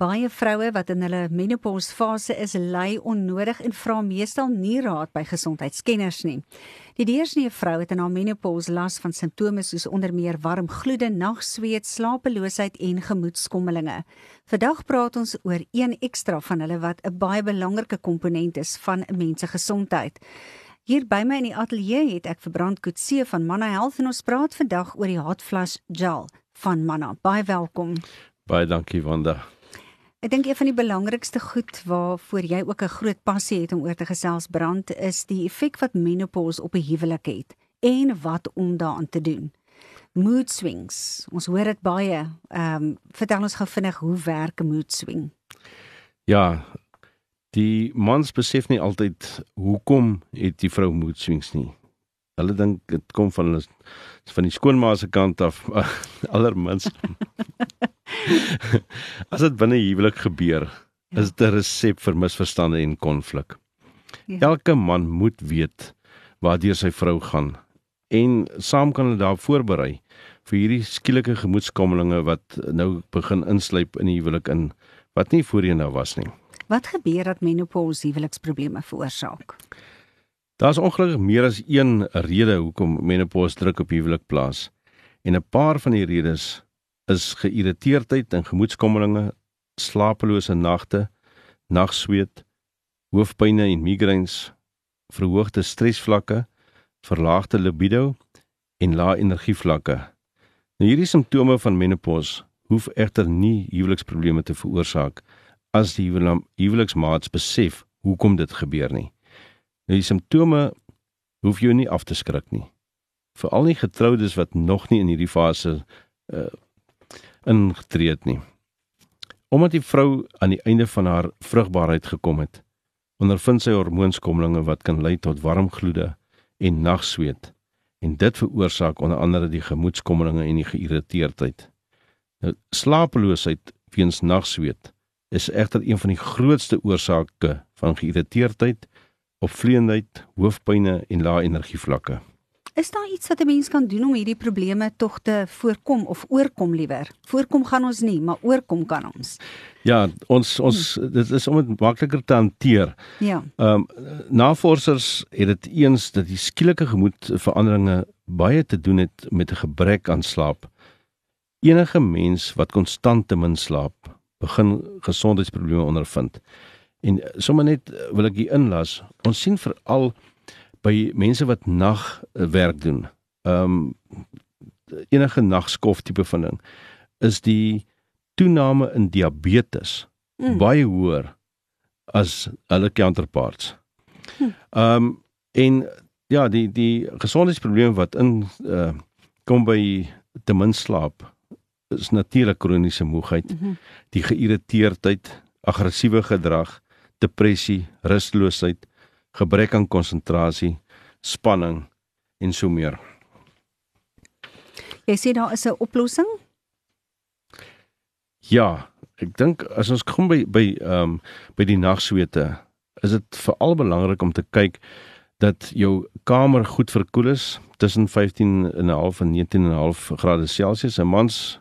Baie vroue wat in hulle menopausfase is, ly onnodig en vra meestal nie raad by gesondheidskenners nie. Die deursnee vrou het in haar menopause las van simptome soos onder meer warm gloede, nagsweet, slapeloosheid en gemoedskommelinge. Vandag praat ons oor een ekstra van hulle wat 'n baie belangrike komponent is van 'n mens se gesondheid. Hier by my in die ateljee het ek vir Brand Kutse van Manna Health en ons praat vandag oor die Hot Flush Gel van Manna. Baie welkom. Baie dankie Wanda. Ek dink een van die belangrikste goed waarvoor jy ook 'n groot passie het om oor te gesels brand is die effek wat menopause op 'n huwelik het en wat om daaraan te doen. Mood swings. Ons hoor dit baie. Ehm um, vertel ons gou vinnig hoe werk 'n mood swing? Ja. Die mans besef nie altyd hoekom het die vrou mood swings nie. Hulle dink dit kom van hulle van die skoonma se kant af allermins. As dit binne huwelik gebeur, ja. is dit 'n resep vir misverstande en konflik. Ja. Elke man moet weet waartoe sy vrou gaan en saam kan hulle daarop voorberei vir hierdie skielike gemoedskommelinge wat nou begin insluip in die huwelik in wat nie voorheen nou was nie. Wat gebeur dat menopause huweliksprobleme veroorsaak? Daar's ongelukkig meer as een rede hoekom menopause druk op huwelik plaas. En 'n paar van die redes is geïrriteerdheid en gemoedskommelinge, slapelose nagte, nagsweet, hoofpynne en migraines, verhoogde stresvlakke, verlaagde libido en lae energievlakke. Nou hierdie simptome van menopause hoef egter nie huweliksprobleme te veroorsaak as die huweliksmaats besef hoekom dit gebeur nie. Nou die simptome hoef jou nie af te skrik nie. Veral nie getroudes wat nog nie in hierdie fase uh, ingetree het nie. Omdat die vrou aan die einde van haar vrugbaarheid gekom het, ondervind sy hormoonskommelinge wat kan lei tot warm gloede en nagsweet en dit veroorsaak onder andere die gemoedskommelinge en die geïrriteerdheid. Nou slapeloosheid weens nagsweet is egter een van die grootste oorsake van geïrriteerdheid, opvleendheid, hoofpynne en lae energievlakke. Is daar iets wat 'n mens kan doen om hierdie probleme tog te voorkom of oorkom liewer? Voorkom gaan ons nie, maar oorkom kan ons. Ja, ons ons dit is om dit makliker te hanteer. Ja. Ehm um, navorsers het dit eens dat die skielike gemoedveranderinge baie te doen het met 'n gebrek aan slaap. Enige mens wat konstant te min slaap, begin gesondheidsprobleme ondervind. En sommer net wil ek hier inlas, ons sien veral by mense wat nagwerk doen. Ehm um, enige nagskof tipe van ding is die toename in diabetes mm. baie hoër as hulle counterparts. Hm. Ehm um, en ja, die die gesondheidsprobleme wat in uh, kom by te min slaap is natuurlik kroniese moegheid, mm -hmm. die geïrriteerdheid, aggressiewe gedrag, depressie, rusteloosheid, gebrek aan konsentrasie, spanning en so meer. Jy sê daar is 'n oplossing? Ja, ek dink as ons kom by by ehm um, by die nagswete, is dit veral belangrik om te kyk dat jou kamer goed verkoel is tussen 15 en 'n half en 19 en 'n half grade Celsius. 'n Mans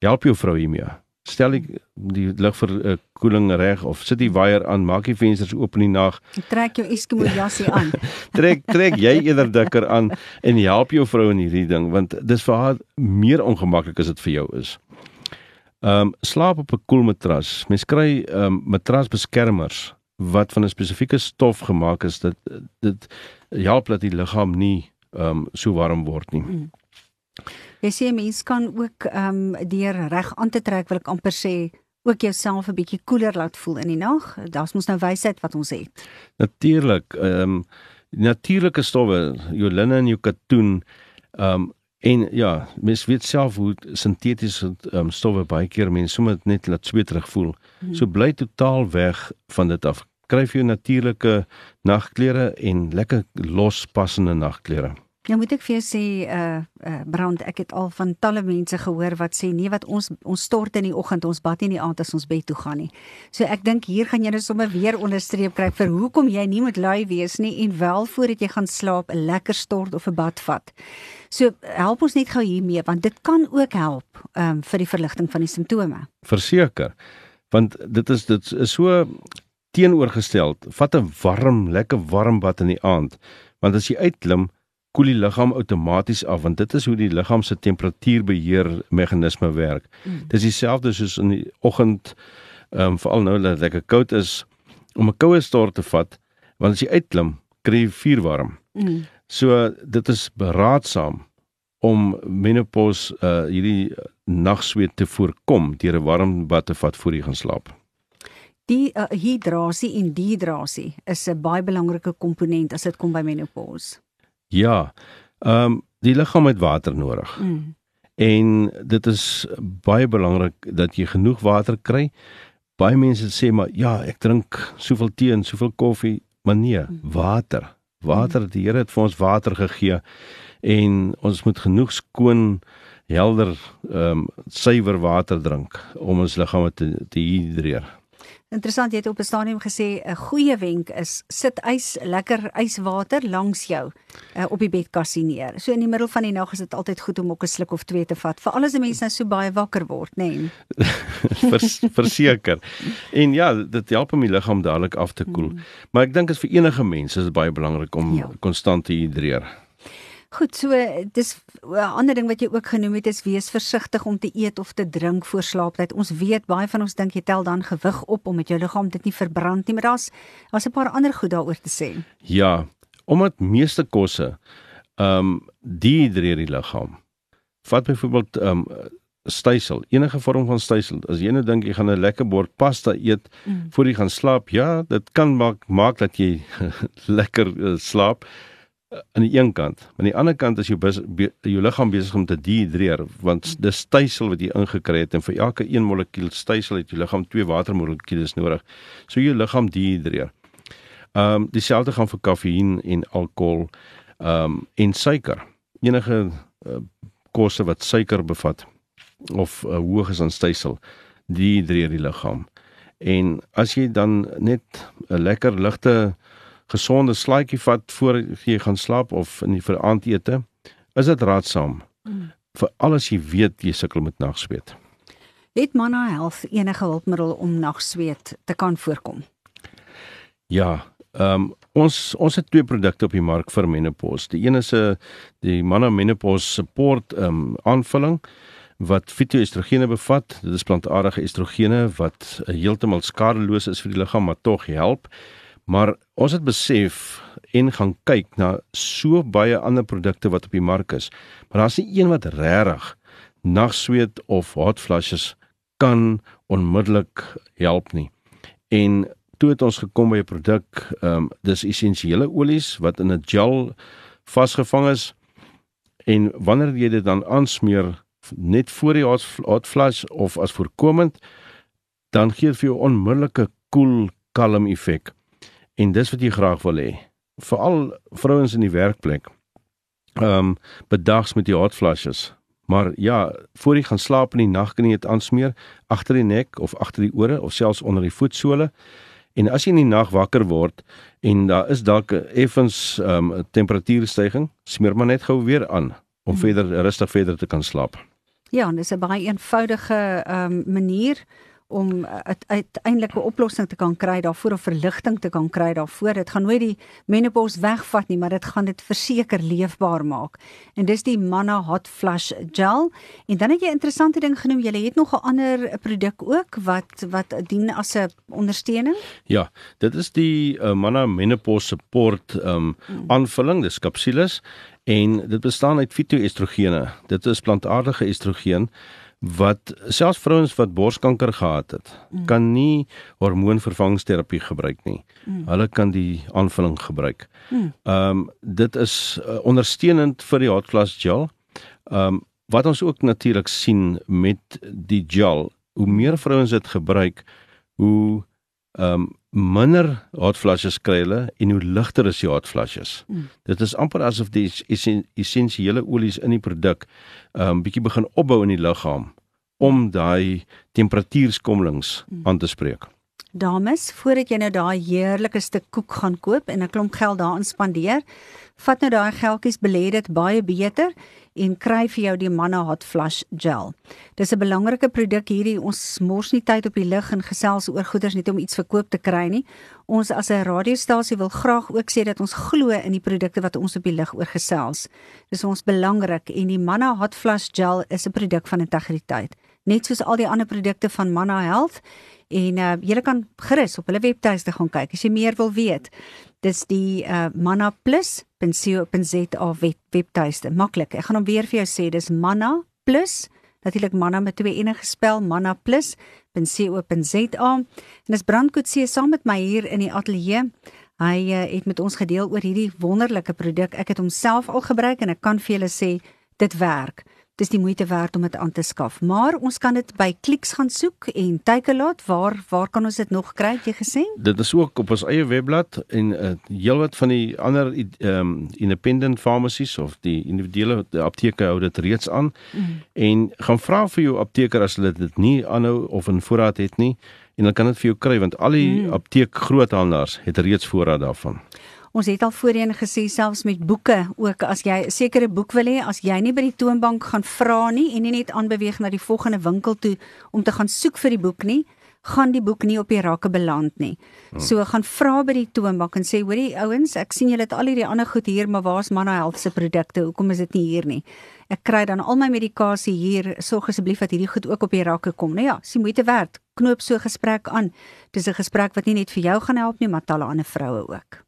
help jou vrou hiermee stel die die vir 'n uh, reg of sit die waier aan, maak die vensters oop in die nag. Trek jou Eskimo jassie aan. trek trek jy eerder dikker aan en help jou vrou in hierdie ding want dis vir haar meer ongemaklik as dit vir jou is. Ehm um, slaap op 'n koel matras. Mens kry ehm um, matrasbeskermers wat van 'n spesifieke stof gemaak is dat dit help dat die liggaam nie ehm um, so warm word nie. Mm. Jy sê mense kan ook ehm um, deur reg aan te trek wil ek amper sê ook jouself 'n bietjie koeler laat voel in die nag. Daar's mos nou wysheid wat ons het. Natuurlik, ehm um, natuurlike stowwe, jou linne en jou katoen ehm um, en ja, mens weet self hoe sintetiese um, stowwe baie keer mense sommer net laat sweterig voel. Hmm. So bly totaal weg van dit af. Kry vir jou natuurlike nagklere en lekker lospassende nagklere. Nou moet ek vir jou sê uh uh Brand, ek het al van talle mense gehoor wat sê nee wat ons ons stort in die oggend, ons bad nie in die aand as ons bed toe gaan nie. So ek dink hier gaan jy nou sommer weer onderstreep kry vir hoekom jy nie moet lui wees nie en wel voordat jy gaan slaap 'n lekker stort of 'n bad vat. So help ons net gou hiermee want dit kan ook help um vir die verligting van die simptome. Verseker. Want dit is dit is so teenoorgestel. Vat 'n warm, lekker warm bad in die aand. Want as jy uitklim koel die liggaam outomaties af want dit is hoe die liggaam se temperatuurbeheer meganisme werk. Mm. Dis dieselfde soos in die oggend ehm um, veral nou dat dit lekker koud is om 'n koue stort te vat want as jy uitklim kry jy vuur warm. Mm. So dit is beraadsaam om menopause uh hierdie nagsweet te voorkom deur 'n warm bad te vat voor jy gaan slaap. Die uh, hidrasie en dehydrasie is 'n baie belangrike komponent as dit kom by menopause. Ja. Ehm um, die liggaam het water nodig. Mm. En dit is baie belangrik dat jy genoeg water kry. Baie mense sê maar ja, ek drink soveel tee en soveel koffie, maar nee, mm. water. Water, die Here het vir ons water gegee en ons moet genoeg skoon helder ehm um, suiwer water drink om ons liggame te te hidreer. Interessant, jy het op 'n stadium gesê 'n goeie wenk is sit ys lekker yswater langs jou uh, op die bedkassie neer. So in die middel van die nag is dit altyd goed om ook 'n sluk of twee te vat. Veral as 'n mens nou so baie wakker word, nê. Nee. Vers, verseker. En ja, dit help om die liggaam dadelik af te koel. Hmm. Maar ek dink dit vir enige mens is baie belangrik om ja. konstant ja. te hidreer. Goed, so dis 'n ander ding wat jy ook genoem het is wees versigtig om te eet of te drink voor slaaptyd. Ons weet baie van ons dink jy tel dan gewig op om met jou liggaam dit nie verbrand nie, maar daar's daar's 'n paar ander goed daaroor te sê. Ja, omdat meeste kosse ehm um, dehydreer die liggaam. Vat byvoorbeeld ehm um, stysel, enige vorm van stysel. As jy nou dink jy gaan 'n lekker bord pasta eet mm. voor jy gaan slaap, ja, dit kan maak maak dat jy lekker uh, slaap aan die een kant, aan die ander kant is jou bes, be, jou liggaam besig om te dehydreer want dis stysel wat jy ingekry het en vir elke 1 molekuul stysel het jou liggaam twee watermolekules nodig. So jou liggaam dehydreer. Ehm um, dieselfde gaan vir kafeïen en alkohol ehm um, en suiker. Enige uh, kosse wat suiker bevat of uh, hoog is aan stysel dehydreer die liggaam. En as jy dan net 'n lekker ligte gesonde slaaitjie vat voor jy gaan slaap of in die veraandete, is dit raadsaam. Mm. Vir alles jy weet jy sukkel met nagsweet. Het Manna Health enige hulpmiddel om nagsweet te kan voorkom? Ja, ehm um, ons ons het twee produkte op die mark vir menopause. Die een is 'n die Manna Menopause Support ehm um, aanvulling wat fitoestrogene bevat. Dit is plantaardige estrogene wat heeltemal skadeloos is vir die liggaam, maar tog help. Maar ons het besef en gaan kyk na so baie ander produkte wat op die mark is. Maar daar's nie een wat regtig nagsweet of hot flushes kan onmiddellik help nie. En toe het ons gekom by 'n produk, ehm um, dis essensiële olies wat in 'n gel vasgevang is en wanneer jy dit dan aansmeer net voor die hot, hot flush of as voorkomend dan gee dit vir jou onmiddellike koel cool, kalm effek. En dis wat jy graag wil hê. Veral vrouens in die werkplek. Ehm um, bedags met die hot flushes. Maar ja, voor jy gaan slaap in die nag kan jy dit aansmeer agter die nek of agter die ore of selfs onder die voetsole. En as jy in die nag wakker word en daar is dalk effens ehm um, temperatuurstygings, smeer maar net gou weer aan om hmm. verder rustig verder te kan slaap. Ja, en dis 'n baie eenvoudige ehm um, manier om uiteindelik 'n oplossing te kan kry daarvoor of verligting te kan kry daarvoor. Dit gaan nooit die menopause wegvat nie, maar dit gaan dit verseker leefbaar maak. En dis die Manna Hot Flush Gel. En dan het jy 'n interessante ding genoem. Jy het nog 'n ander produk ook wat wat dien as 'n ondersteuning? Ja, dit is die uh, Manna Menopause Support um mm. aanvulling, dis kapsules en dit bestaan uit fitoestrogene. Dit is plantaardige estrogen wat selfs vrouens wat borskanker gehad het, mm. kan nie hormoonvervangingsterapie gebruik nie. Mm. Hulle kan die aanvulling gebruik. Mm. Ehm mm. um, dit is uh, ondersteunend vir die hot flush gel. Ehm um, wat ons ook natuurlik sien met die gel, hoe meer vrouens dit gebruik, hoe um minder hot flushes kry hulle en hoe ligter is die hot flushes. Mm. Dit is amper asof die essensiële olies in die produk um bietjie begin opbou in die liggaam om daai temperatuurskommelings mm. aan te spreek. Dames, voordat jy nou daai heerlike stuk koek gaan koop en 'n klomp geld daarin spandeer, vat nou daai geldjies belê dit baie beter en kry vir jou die Manna Hot Flush Gel. Dis 'n belangrike produk hierdie. Ons mors nie tyd op die lig en gesels oor goeders net om iets verkoop te kry nie. Ons as 'n radiostasie wil graag ook sê dat ons glo in die produkte wat ons op die lig oor gesels. Dis ons belangrik en die Manna Hot Flush Gel is 'n produk van integriteit. Net soos al die ander produkte van Manna Health en uh, jy kan gerus op hulle webtuiste gaan kyk as jy meer wil weet. Dis die uh, Manna Plus .co.za web, webtuiste. Maklik. Ek gaan hom weer vir jou sê, dis Manna Plus, natuurlik Manna met twee enige spel, Manna Plus .co.za. En dis Brandkoetse saam met my hier in die ateljee. Hy uh, het met ons gedeel oor hierdie wonderlike produk. Ek het hom self al gebruik en ek kan vir julle sê dit werk dis die moeite werd om dit aan te skaf. Maar ons kan dit by Clicks gaan soek en Takealot, waar waar kan ons dit nog kry, jy gesê? Dit is ook op ons eie webblad en uh, heelwat van die ander um, independent pharmacies of die individuele apteke hou dit reeds aan. Mm. En gaan vra vir jou apteker as hulle dit nie aanhou of in voorraad het nie en hulle kan dit vir jou kry want al die mm. apteek groothandelaars het reeds voorraad daarvan. Ons het al voorheen gesê selfs met boeke ook as jy 'n sekere boek wil hê, as jy nie by die toonbank gaan vra nie en nie net aanbeweeg na die volgende winkel toe om te gaan soek vir die boek nie, gaan die boek nie op die rakke beland nie. Hmm. So gaan vra by die toonbank en sê hoorie ouens, ek sien julle het al hierdie ander goed hier, maar waar's Manna Health se produkte? Hoekom is dit nie hier nie? Ek kry dan al my medikasie hier. Sorg asseblief dat hierdie goed ook op die rakke kom. Nou ja, sien moeite werd. Knoop so 'n gesprek aan. Dis 'n gesprek wat nie net vir jou gaan help nie, maar talle ander vroue ook.